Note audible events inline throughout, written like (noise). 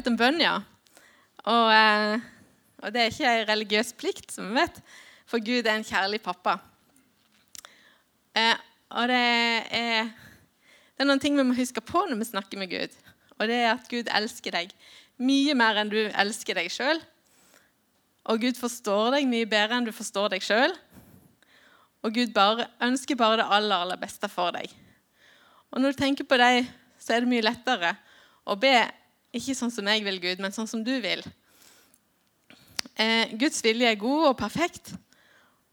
litt om bønn, ja. Og, eh, og det er ikke en religiøs plikt, som vi vet, for Gud er en kjærlig pappa. Eh, og det er, det er noen ting vi må huske på når vi snakker med Gud. Og det er at Gud elsker deg mye mer enn du elsker deg sjøl. Og Gud forstår deg mye bedre enn du forstår deg sjøl. Og Gud bare, ønsker bare det aller, aller beste for deg. Og når du tenker på deg, så er det mye lettere å be ikke sånn som jeg vil, Gud, men sånn som du vil. Eh, Guds vilje er god og perfekt,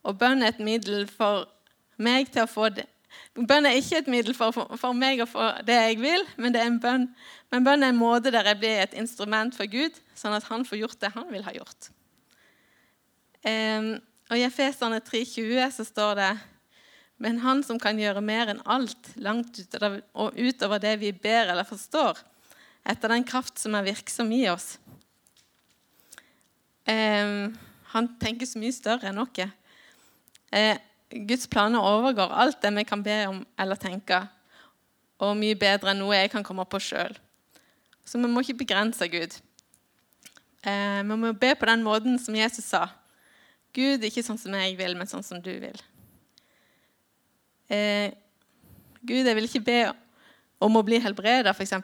og bønn er et middel for meg til å få det. Bønn er ikke et middel for, for, meg å få det jeg vil, men, det er en bønn, men bønn er en måte der jeg blir et instrument for Gud, sånn at han får gjort det han vil ha gjort. Eh, og I Efeserne 3,20 så står det Men Han som kan gjøre mer enn alt, langt utover, og utover det vi ber eller forstår, etter den kraft som er virksom i oss. Eh, han tenker så mye større enn oss. Eh, Guds planer overgår alt det vi kan be om eller tenke, og mye bedre enn noe jeg kan komme på sjøl. Så vi må ikke begrense Gud. Eh, vi må be på den måten som Jesus sa. Gud, ikke sånn som jeg vil, men sånn som du vil. Eh, Gud, jeg vil ikke be om å bli helbreda, f.eks.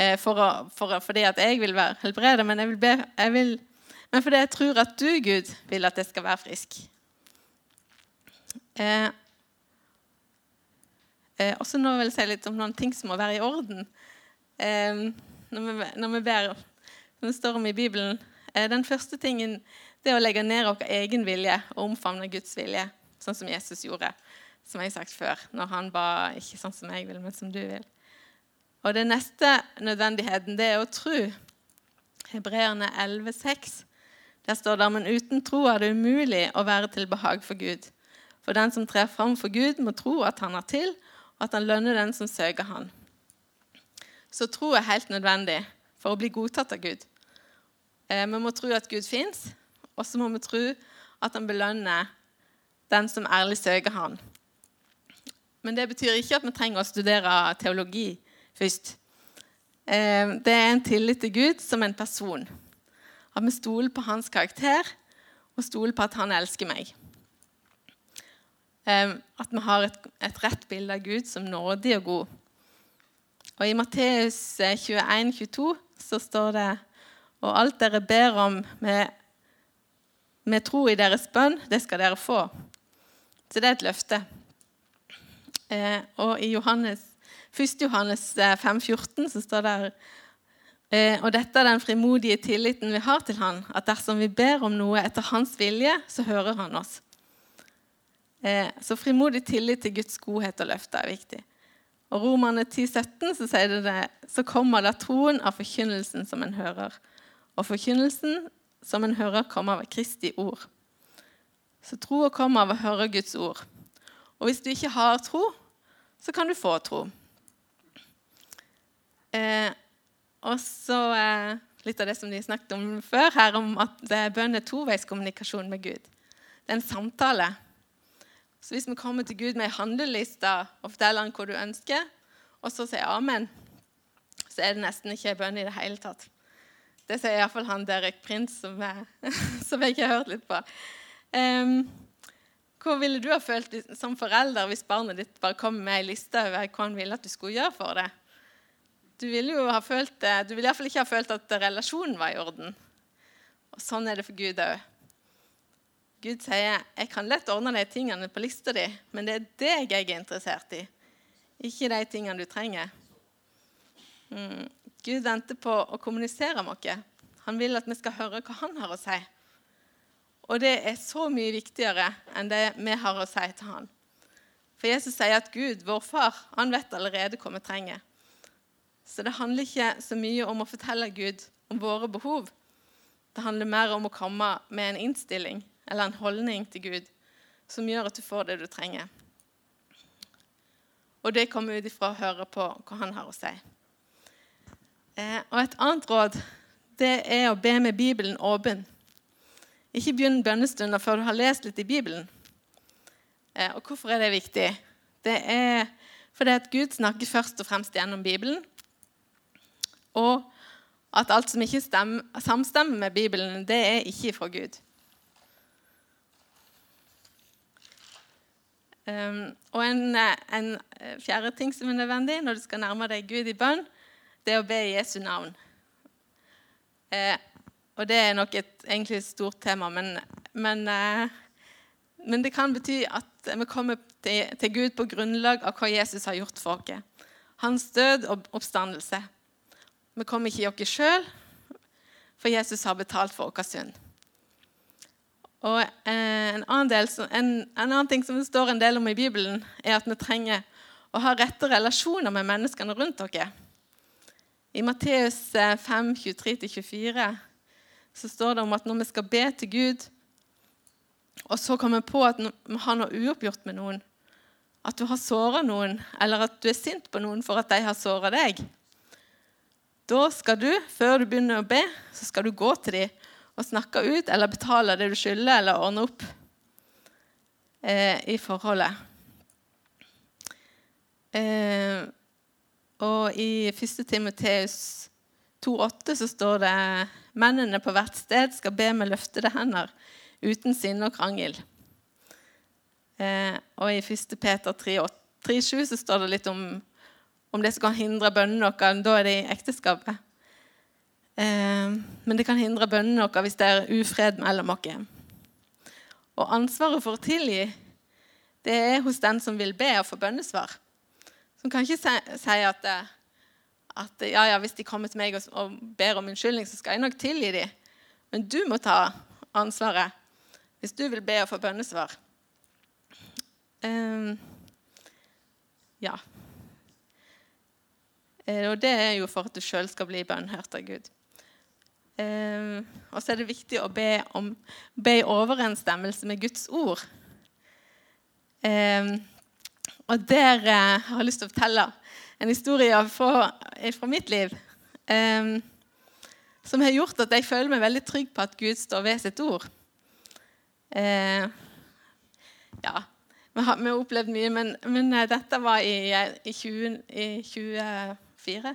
Eh, for, for, fordi at jeg vil være helbredet, men, jeg vil jeg men fordi jeg tror at du, Gud, vil at jeg skal være frisk. Eh, eh, også nå vil jeg si litt om noen ting som må være i orden. Eh, når, vi, når vi ber, som det står om i Bibelen eh, Den første tingen det er å legge ned vår egen vilje og omfavne Guds vilje, sånn som Jesus gjorde. Som jeg har sagt før, når han ba ikke sånn som jeg vil, men som du vil. Og det neste nødvendigheten, det er å tro. Hebreerne 11,6. Der står det men uten tro er det umulig å være til behag for Gud. For den som trer fram for Gud, må tro at han har til, og at han lønner den som søker han. Så tro er helt nødvendig for å bli godtatt av Gud. Eh, vi må tro at Gud fins, og så må vi tro at han belønner den som ærlig søker han. Men det betyr ikke at vi trenger å studere teologi først. Eh, det er en tillit til Gud som en person. At vi stoler på hans karakter og stoler på at han elsker meg. Eh, at vi har et, et rett bilde av Gud som nådig og god. Og I Matteus 21, eh, 22 så står det og alt dere ber om med med tro i deres bønn, det skal dere få. Så det er et løfte. Og i Johannes, 1. Johannes 5,14 eh, så står det eh, Og dette er den frimodige tilliten vi har til Han, at dersom vi ber om noe etter Hans vilje, så hører Han oss. Eh, så frimodig tillit til Guds godhet og løfte er viktig. Og Romerne 10,17 så sier det, det så kommer da troen av forkynnelsen som en hører. Og forkynnelsen som en hører, kommer av Kristi ord. Så troa kommer av å høre Guds ord. Og hvis du ikke har tro, så kan du få tro. Eh, og så eh, litt av det som de snakket om før, her om at bønn er toveiskommunikasjon med Gud. Det er en samtale. Så hvis vi kommer til Gud med ei handleliste og forteller han hva du ønsker, og så sier amen, så er det nesten ikke bønn i det hele tatt. Det sier iallfall han Derek Prince, som jeg, (laughs) som jeg har hørt litt på. Um, hva ville du ha følt som forelder hvis barnet ditt bare kom med ei liste over hva han ville at du skulle gjøre for det? Du ville jo ha følt det, du ville iallfall ikke ha følt at relasjonen var i orden. Og Sånn er det for Gud òg. Gud sier jeg kan lett ordne de tingene på lista di, men det er deg jeg er interessert i, ikke de tingene du trenger. Mm. Gud venter på å kommunisere med oss. Han vil at vi skal høre hva han har å si. Og det er så mye viktigere enn det vi har å si til han. For Jesus sier at Gud, vår far, han vet allerede hva vi trenger. Så det handler ikke så mye om å fortelle Gud om våre behov. Det handler mer om å komme med en innstilling eller en holdning til Gud som gjør at du får det du trenger. Og det kommer ut ifra å høre på hva han har å si. Eh, og et annet råd det er å be med Bibelen åpen. Ikke begynn bønnestunder før du har lest litt i Bibelen. Eh, og hvorfor er det viktig? Det er fordi at Gud snakker først og fremst gjennom Bibelen. Og at alt som ikke stemmer, samstemmer med Bibelen, det er ikke fra Gud. Um, og en, en, fjerde ting som er nødvendig når du skal nærme deg Gud i bønn, det er å be i Jesu navn. Uh, og det er nok et egentlig stort tema, men, men, uh, men, det kan bety at vi kommer til, til Gud på grunnlag av hva Jesus har gjort for oss. Hans død og oppstandelse. Vi kommer ikke i oss sjøl, for Jesus har betalt for vår synd. Og eh, en annen, del, en, en annen, ting som det står en del om i Bibelen, er at vi trenger å ha rette relasjoner med menneskene rundt oss. I Matteus 5, eh, 23-24 så står det om at når vi skal be til Gud, og så kommer vi på at vi har noe uoppgjort med noen, at du har såra noen, eller at du er sint på noen for at de har såra deg, da skal du, før du begynner å be, så skal du gå til dem og snakke ut eller betale det du skylder, eller ordne opp eh, i forholdet. Eh, og i 1. Timoteus 2,8 så står det mennene på hvert sted skal be med løftede hender uten sinne og krangel. Eh, og i 1. Peter 3,7 så står det litt om, om det som kan hindre bønnene våre. Da er det i ekteskapet. Eh, men det kan hindre bønnene våre hvis det er ufred mellom oss. Og ansvaret for å tilgi det er hos den som vil be og få bønnesvar. Som kan ikke si at, at ja, ja, hvis de kommer til meg og ber om unnskyldning, så skal jeg nok tilgi dem. Men du må ta ansvaret hvis du vil be og få bønnesvar. Um, ja. Eh, og det er jo for at du sjøl skal bli bønnhørt av Gud. Eh, og så er det viktig å be, om, be i overensstemmelse med Guds ord. Eh, og der eh, har jeg lyst til å fortelle en historie fra, fra mitt liv. Eh, som har gjort at jeg føler meg veldig trygg på at Gud står ved sitt ord. Eh, ja, vi har, vi har, opplevd mye, men, men eh, dette var i, i, 20, i 24.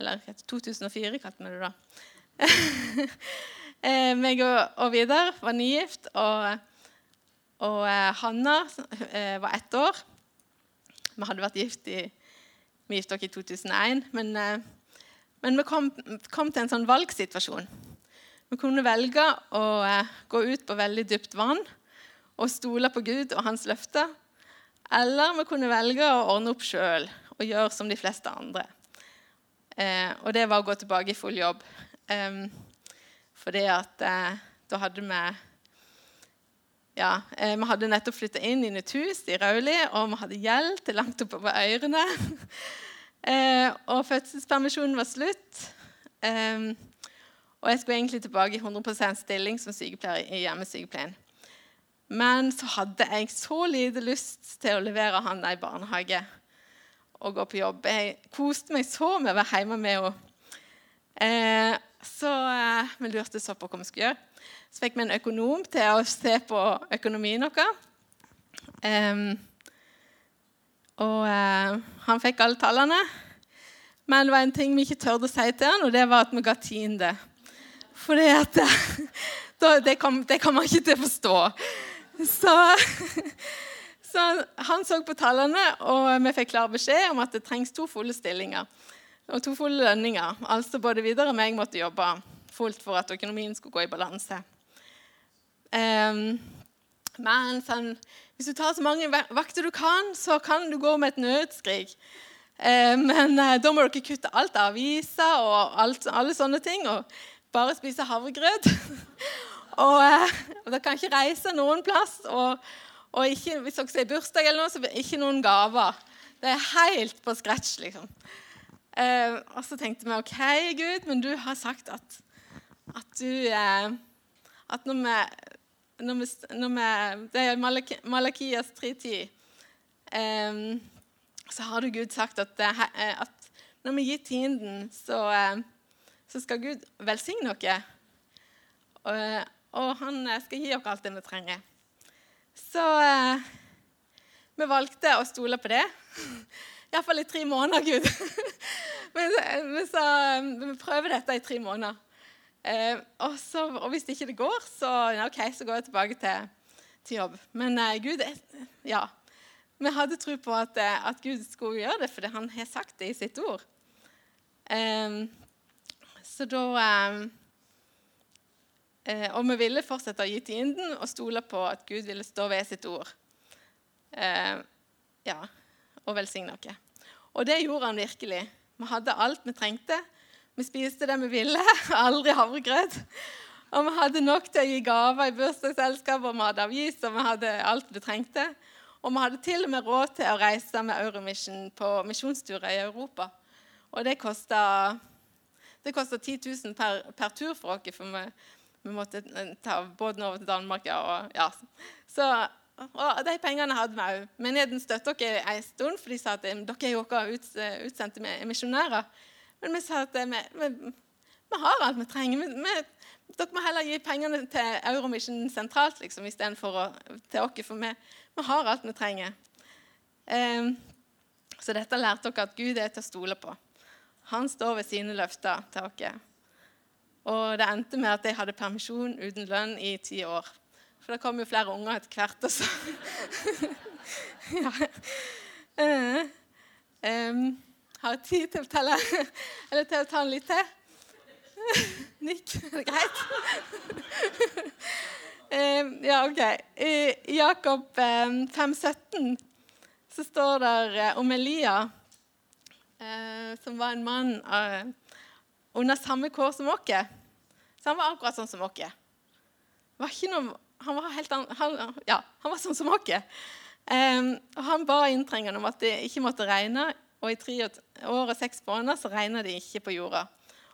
Eller 2004, kalte vi det da. (laughs) eh, meg og, og, Vidar var nygift, og, og eh, Hanna eh, var ett år. Vi hadde vært gift i, vi gifte oss i 2001, men, men vi kom, kom, til en sånn valgsituasjon. Vi kunne velge å gå ut på veldig dypt vann og stole på Gud og hans løfter. Eller vi kunne velge å ordne opp sjøl og gjøre som de fleste andre. Eh, og det var å gå tilbake i full jobb. Eh, fordi at eh, da hadde vi ja, eh, Vi hadde nettopp flytta inn i nytt hus i Rauli, og vi hadde gjeld til langt oppover ørene. (laughs) eh, og fødselspermisjonen var slutt. Eh, og jeg skulle egentlig tilbake i 100% stilling som sykepleier i hjemmesykepleien. Men så hadde jeg så lite lyst til å levere han i barnehage og gå på jobb. Jeg koste meg så med å være hjemme med henne. Eh, så eh, vi lurte så på hva vi skulle gjøre. Så fikk vi en økonom til å se på økonomien vår. Og uh, han fikk alle tallene. Men det var en ting vi ikke tørde å si til han, og det var at vi ga tiende. For det, (laughs) det kan man ikke til å forstå. Så, (laughs) så han så på tallene, og vi fikk klar beskjed om at det trengs to fulle stillinger og to fulle lønninger. Altså både Vidar og meg måtte jobbe fullt for at økonomien skulle gå i balanse. Um, men sånn, hvis du tar så mange vakter du kan, så kan du gå med et nødskrik. Um, men uh, da må dere kutte alt av aviser og alt, alle sånne ting, og bare spise havregrøt. (laughs) og, uh, dere kan ikke reise noen plass. Og, og ikke, hvis dere sier bursdag, eller noe, så ikke noen gaver. Det er helt på scratch, liksom. Eh, og så tenkte vi OK, Gud, men du har sagt at, at du eh, At når vi, når vi, når vi Det er Malak Malakias 3.10. Eh, så har du Gud sagt at, eh, at når vi gir tienden, så, eh, så skal Gud velsigne oss. Og, og, han skal gi oss alt det vi trenger. Så eh, vi valgte å stole på det. Iallfall i tre måneder, Gud. men, (laughs) men så vi prøver dette i tre måneder. Eh, og, så, og, hvis ikke det går, så, ok, så går jeg tilbake til, til jobb. Men eh, Gud Ja. Vi hadde tro på at, eh, at, Gud skulle gjøre det, fordi han har sagt det i sitt ord. Eh, så da eh, Og vi ville fortsette å gi tienden og stole på at Gud ville stå ved sitt ord. Eh, ja, og velsigne oss. Og det gjorde han virkelig. Vi hadde alt vi trengte. Vi spiste det vi ville, (laughs) aldri havregrøt. Og vi hadde nok til å gi gaver i bursdagsselskap, og vi hadde avis, og vi hadde alt vi trengte. Og vi hadde til og med råd til å reise med Euromission på misjonsturer i Europa. Og det kosta, det 10 000 per, per, tur for oss, for vi, vi, måtte ta båten over til Danmark. Og, ja. Så, og de pengene hadde vi òg. Menigheten støttet oss en stund, for de sa at dere er jo ikke utsendte misjonærer. Men vi sa at vi, vi, vi har alt vi trenger. Vi, dere må heller gi pengene til Euromission sentralt liksom, istedenfor til oss, for vi, har alt vi trenger. Um, så dette lærte dere at Gud er til å stole på. Han står ved sine løfter til oss. Og det endte med at jeg hadde permisjon uten lønn i ti år. For det kom jo flere unger etter hvert. Også. (laughs) ja. Uh, um, har jeg tid til å telle? Eller til å ta en litt til? (laughs) Nikk. Er det greit? (laughs) um, ja, OK. I Jakob um, 5,17 så står det uh, om Elia, uh, som var en mann uh, under samme kår som oss. Så han var akkurat sånn som oss. Han var helt han, ja, han var sånn som oss. Um, og han ba inntrengende om at det ikke måtte regne og i tre år og seks måneder så regna det ikke på jorda.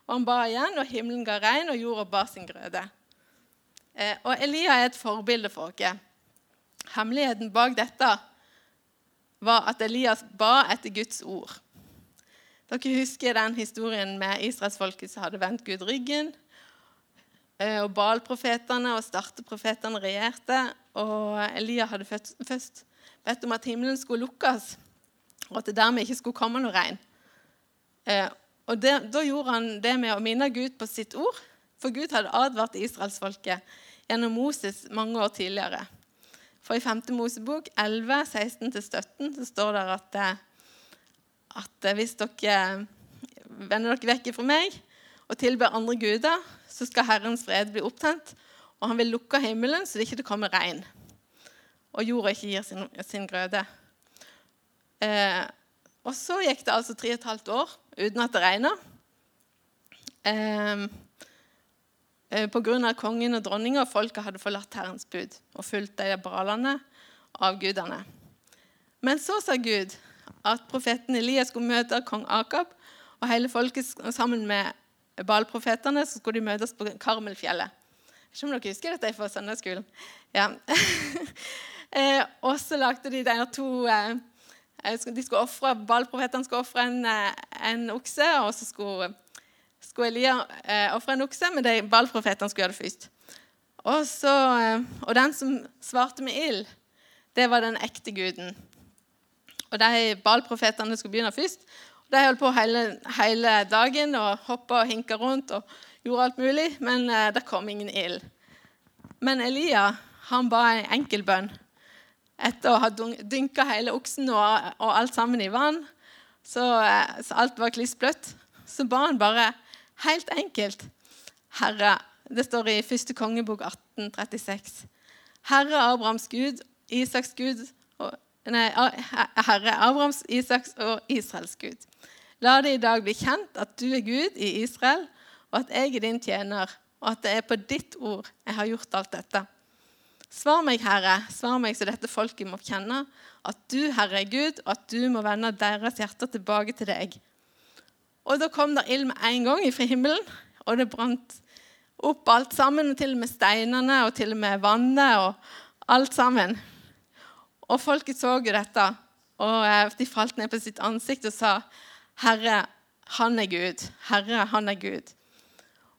Og han ba igjen, og himmelen ga regn, og jorda bar sin grøde. Eh, og Elia er et forbilde for oss. Hemmeligheten bak dette var at Elias ba etter Guds ord. Dere husker den historien med israelsfolket som hadde vendt Gud ryggen. Eh, og Baal-profetene og starteprofetene regjerte. Og Elia hadde først bedt om at himmelen skulle lukkes og at det dermed ikke skulle komme noe regn. Eh, og det, Da gjorde han det med å minne Gud på sitt ord, for Gud hadde advart israelsfolket gjennom Moses mange år tidligere. For i 5. Mosebok 11, 16-17 så står det at, eh, at hvis dere vender dere vekk fra meg og tilber andre guder, så skal Herrens fred bli opptent, og han vil lukke himmelen så det ikke kommer regn, og jorda ikke gir sin, sin grøde. Eh, og så gikk det altså tre og et halvt år uten at det regna. Eh, eh Pga. kongen og dronninga og folket hadde forlatt Herrens bud og fulgt de bralene av gudene. Men så sa Gud at profeten Elias skulle møte kong Akab, og hele folket sammen med Baal-profetene så skulle de møtes på Karmelfjellet. Ikke om dere husker dette fra søndagsskolen? Ja. (laughs) eh, og så lagde de de to eh, de skulle offre, Ballprofetene skulle ofre en, eh, en, okse, og så skulle, skulle Elia eh, ofre en okse, men de ballprofetene skulle gjøre det først. Og, så, eh, og, den som svarte med ild, det var den ekte guden. Og de ballprofetene skulle begynne først. Og de holdt på hele, hele dagen og hoppa og hinka rundt og gjorde alt mulig, men eh, det kom ingen ild. Men Elia han ba en enkel bønn etter å ha dynka hele oksen og, og alt sammen i vann, så, eh, så alt var kliss bløtt, så ba han bare helt enkelt Herre Det står i første kongebok 1836. Herre Abrahams Gud, Isaks Gud og, Nei, Herre Abrahams, Isaks og Israels Gud. La det i dag bli kjent at du er Gud i Israel, og at jeg er din tjener, og at det er på ditt ord jeg har gjort alt dette. Svar meg, Herre, svar meg så dette folket må kjenne at du, Herre, er Gud, og at du må vende deres hjerter tilbake til deg. Og Da kom det ild med en gang fra himmelen, og det brant opp alt sammen, og til og med steinene og til og med vannet og alt sammen. Og folket så jo dette, og eh, de falt ned på sitt ansikt og sa, 'Herre, han er Gud. Herre, han er Gud.'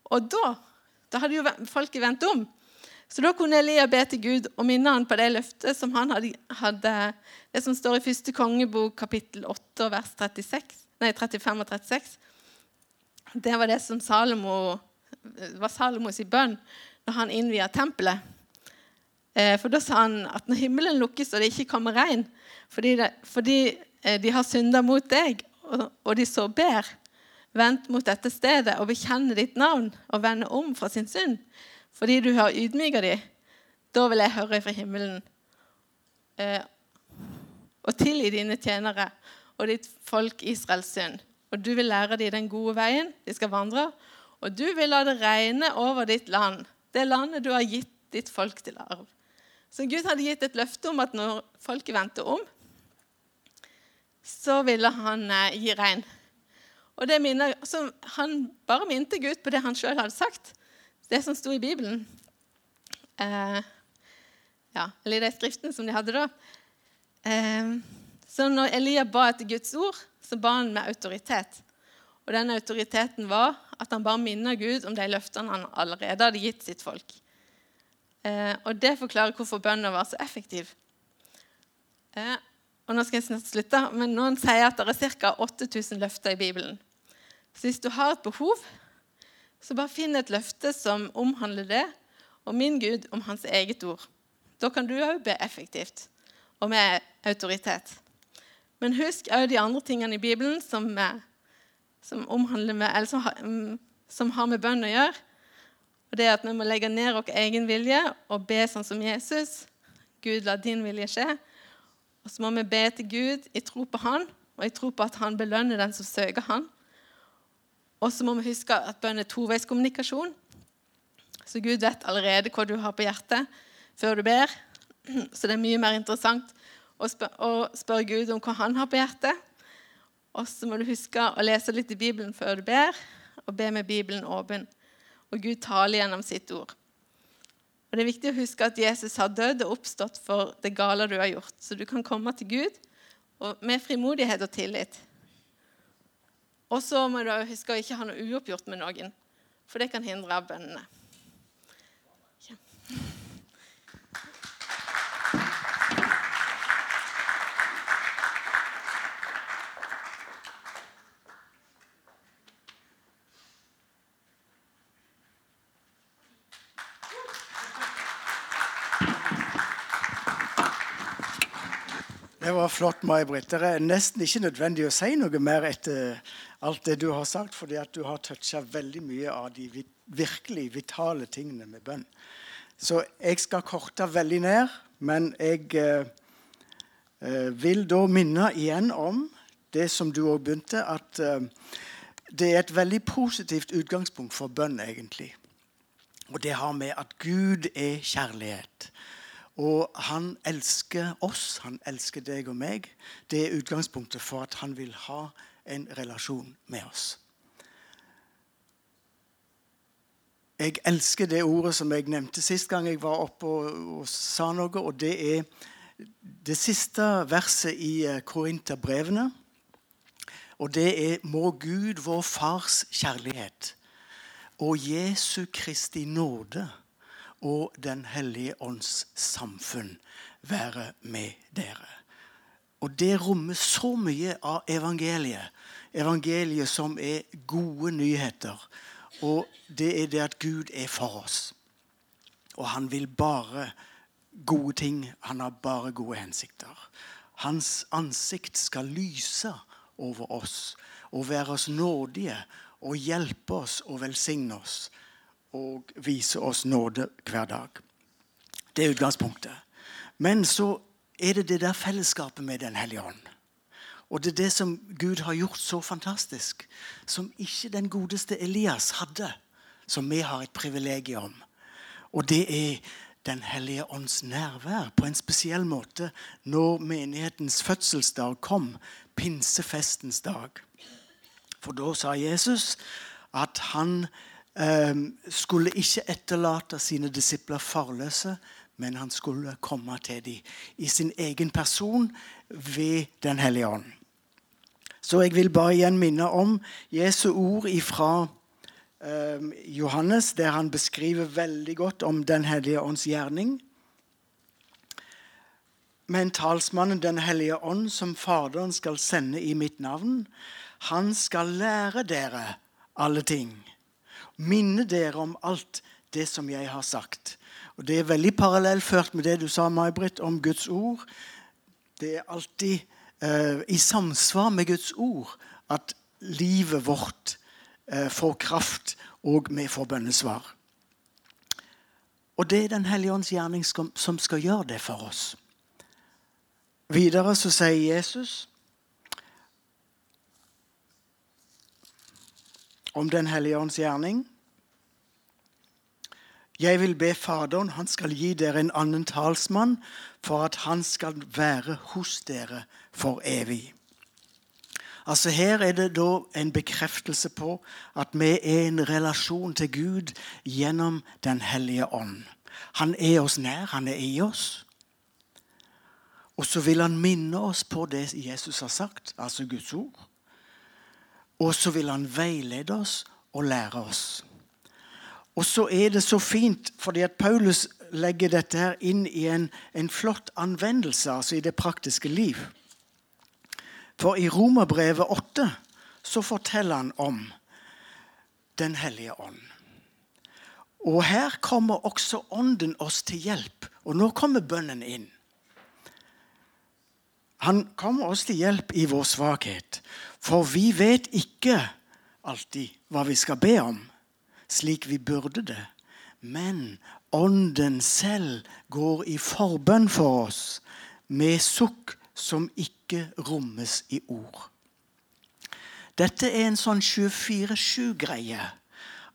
Og da, da hadde jo folket vendt om. Så da kunne Elia be til Gud og minne han på det løftet som han hadde, hadde Det som står i første kongebok, kapittel 8, vers 36, nei, 35 og 36. Det var det som Salomo, var Salomos bønn når han innvia tempelet. Eh, for da sa han at når himmelen lukkes og det ikke kommer regn fordi, det, fordi eh, de har synda mot deg, og, og de så ber, vent mot dette stedet og bekjenne ditt navn og vende om fra sin synd, fordi du har ydmyka dem, da vil jeg høre fra himmelen eh, og tilgi dine tjenere og ditt folk Israels synd. Og du vil lære dem den gode veien de skal vandre, og du vil la det regne over ditt land, det landet du har gitt ditt folk til arv. Så Gud hadde gitt et løfte om at når folket vendte om, så ville han eh, gi regn. Og det minner, Han bare minte Gud på det han sjøl hadde sagt det som sto i Bibelen. Eh, ja, eller i den skriften som de hadde da. Eh, så når Elia ba etter Guds ord, så ba han med autoritet. Og den autoriteten var at han bare minner Gud om de løftene han allerede hadde gitt sitt folk. Eh, og det forklarer hvorfor bønna var så effektiv. Eh, og nå skal jeg snart slutte, men Noen sier at det er ca. 8000 løfter i Bibelen. Så hvis du har et behov, så bare finn et løfte som omhandler det, og min Gud om hans eget ord. Da kan du òg be effektivt og med autoritet. Men husk òg de andre tingene i Bibelen som, som, med, som, har, mm, som har med bønn å gjøre. Og det er at Vi må legge ned vår egen vilje og be sånn som Jesus. Gud, la din vilje skje. Og så må vi be til Gud i tro på Han, og i tro på at Han belønner den som søker Han. Og så må vi huske at bønn er toveiskommunikasjon. Så Gud vet allerede hva du har på hjertet før du ber. Så det er mye mer interessant å spørre, spør Gud om hva han har på hjertet. Og så må du huske å lese litt i Bibelen før du ber, og be med Bibelen åpen. Og Gud taler gjennom sitt ord. Og Det er viktig å huske at Jesus har dødd og oppstått for det gale du har gjort. Så du kan komme til Gud med frimodighet og tillit. Og så må du huske å ikke ha noe uoppgjort med noen, for det kan hindre bønnene. Det var flott, May-Britt. Det er nesten ikke nødvendig å si noe mer etter alt det du har sagt, fordi at du har toucha veldig mye av de virkelig vitale tingene med bønn. Så jeg skal korte veldig ned, men jeg eh, eh vil da minne igjen om det som du òg begynte, at eh, det er et veldig positivt utgangspunkt for bønn, egentlig. Og det har med at Gud er kjærlighet. Og han elsker oss, han elsker deg og meg. Det er utgangspunktet for at han vil ha en relasjon med oss. Jeg elsker det ordet som jeg nevnte sist gang jeg var oppe og, og sa noe. og Det er det siste verset i eh, Korinterbrevene. Og det er Må Gud, vår Fars kjærlighet, og Jesu Kristi nåde og Den hellige ånds samfunn være med dere. Og det rommer så mye av evangeliet. Evangeliet som er gode nyheter. Og det er det at Gud er for oss. Og han vil bare gode ting. Han har bare gode hensikter. Hans ansikt skal lyse over oss og være oss nådige og hjelpe oss og velsigne oss og vise oss nåde hver dag. Det er utgangspunktet. Men så er det det der fellesskapet med Den hellige ånd. Og det er det som Gud har gjort så fantastisk, som ikke den godeste Elias hadde, som vi har et privilegium. Og det er Den hellige ånds nærvær på en spesiell måte når menighetens fødselsdag kom, pinsefestens dag. For da sa Jesus at han skulle ikke etterlate sine disipler farløse, men han skulle komme til dem i sin egen person ved Den hellige ånd. Så jeg vil bare igjen minne om Jesu ord fra eh, Johannes, der han beskriver veldig godt om Den hellige ånds gjerning. Men talsmannen Den hellige ånd, som Faderen skal sende i mitt navn, han skal lære dere alle ting. Minne dere om alt det som jeg har sagt. Og Det er veldig parallellført med det du sa, May-Britt, om Guds ord. Det er alltid eh, i samsvar med Guds ord at livet vårt eh, får kraft, og vi får bønnesvar. Og det er Den hellige ånds gjerning som skal gjøre det for oss. Videre så sier Jesus om Den hellige ånds gjerning. Jeg vil be Faderen, han skal gi dere en annen talsmann, for at han skal være hos dere for evig. Altså Her er det da en bekreftelse på at vi er en relasjon til Gud gjennom Den hellige ånd. Han er oss nær, han er i oss. Og så vil han minne oss på det Jesus har sagt, altså Guds ord. Og så vil han veilede oss og lære oss. Og så er det så fint, fordi at Paulus legger dette her inn i en, en flott anvendelse, altså i det praktiske liv. For i Romerbrevet 8 så forteller han om Den hellige ånd. Og her kommer også Ånden oss til hjelp. Og nå kommer bønnen inn. Han kommer oss til hjelp i vår svakhet. For vi vet ikke alltid hva vi skal be om, slik vi burde det. Men Ånden selv går i forbønn for oss med sukk som ikke rommes i ord. Dette er en sånn 24-7-greie.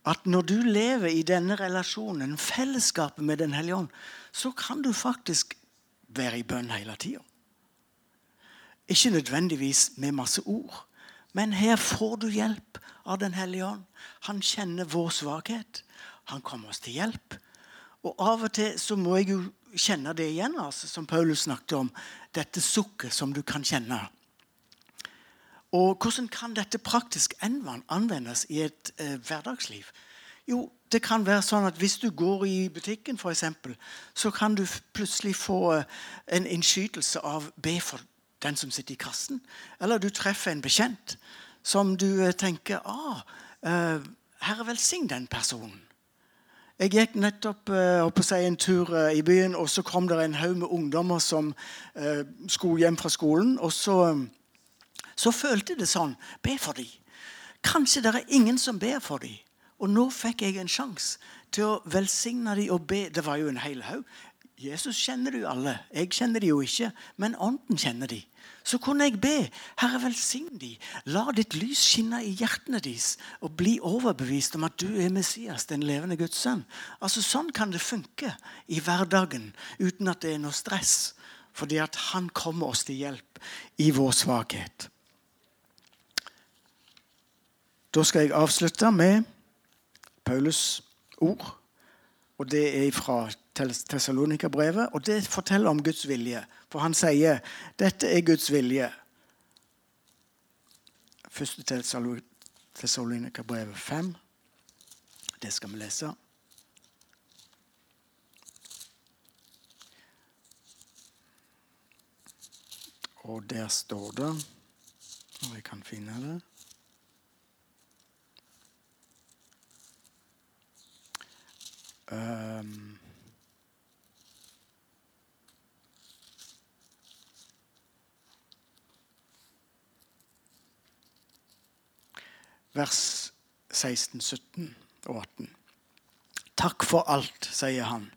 At når du lever i denne relasjonen, fellesskapet med Den hellige ånd, så kan du faktisk være i bønn hele tida. Ikke nødvendigvis med masse ord, men her får du hjelp av Den hellige ånd. Han kjenner vår svakhet. Han kommer oss til hjelp. Og av og til så må jeg jo kjenne det igjen, altså, som Paulus snakket om. Dette sukket som du kan kjenne. Og hvordan kan dette praktisk anvendes i et eh, hverdagsliv? Jo, det kan være sånn at Hvis du går i butikken, eksempel, så kan du plutselig få eh, en innskytelse av be for den som sitter i kassen. Eller du treffer en bekjent som du eh, tenker ah, uh, Herre, velsign den personen. Jeg gikk nettopp uh, si, en tur i byen, og så kom det en haug med ungdommer som skulle hjem fra skolen. Og så, så følte det sånn. Be for dem. Kanskje det er ingen som ber for dem. Og nå fikk jeg en sjanse til å velsigne dem og be. Det var jo en hel haug. Jesus kjenner du alle. Jeg kjenner de jo ikke, men Ånden kjenner de. Så kunne jeg be. Herre, velsign de. La ditt lys skinne i hjertene deres, og bli overbevist om at du er Messias, den levende Guds sønn. Altså, Sånn kan det funke i hverdagen uten at det er noe stress. Fordi at han kommer oss til hjelp i vår svakhet. Da skal jeg avslutte med Paulus ord. Og det er fra Tessalonika-brevet, og det forteller om Guds vilje. For han sier dette er Guds vilje. Første Tessalonika-brevet 5. Det skal vi lese. Og der står det Om jeg kan finne det um, vers 16, 17 og 18. Takk for alt, sier han,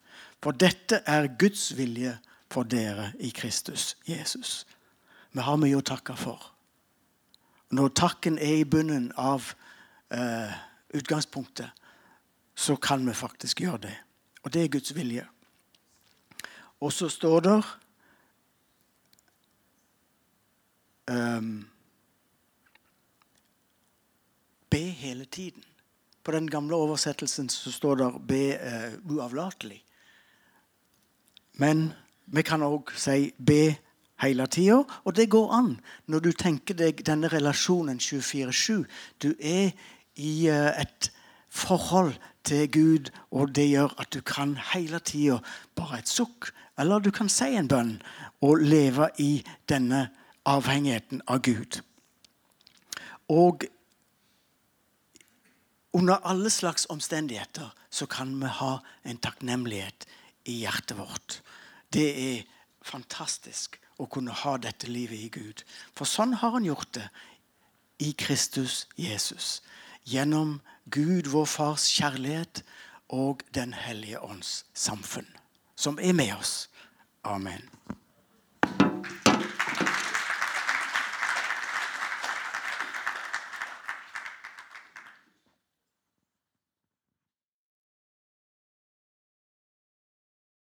for dette er Guds vilje for dere i Kristus Jesus. Vi har mye å takke for. Når takken er i bunnen av eh, utgangspunktet, så kan vi faktisk gjøre det. Og det er Guds vilje. Og så står det um, Be hele tiden. På den gamle oversettelsen så står det 'be uh, uavlatelig'. Men vi kan òg si 'be hele tida'. Og det går an når du tenker deg denne relasjonen 24-7. Du er i uh, et forhold til Gud, og det gjør at du kan hele tida bare et sukk, eller du kan si en bønn og leve i denne avhengigheten av Gud. Og under alle slags omstendigheter så kan vi ha en takknemlighet i hjertet vårt. Det er fantastisk å kunne ha dette livet i Gud. For sånn har han gjort det i Kristus Jesus. Gjennom Gud, vår Fars kjærlighet og Den hellige ånds samfunn, som er med oss. Amen.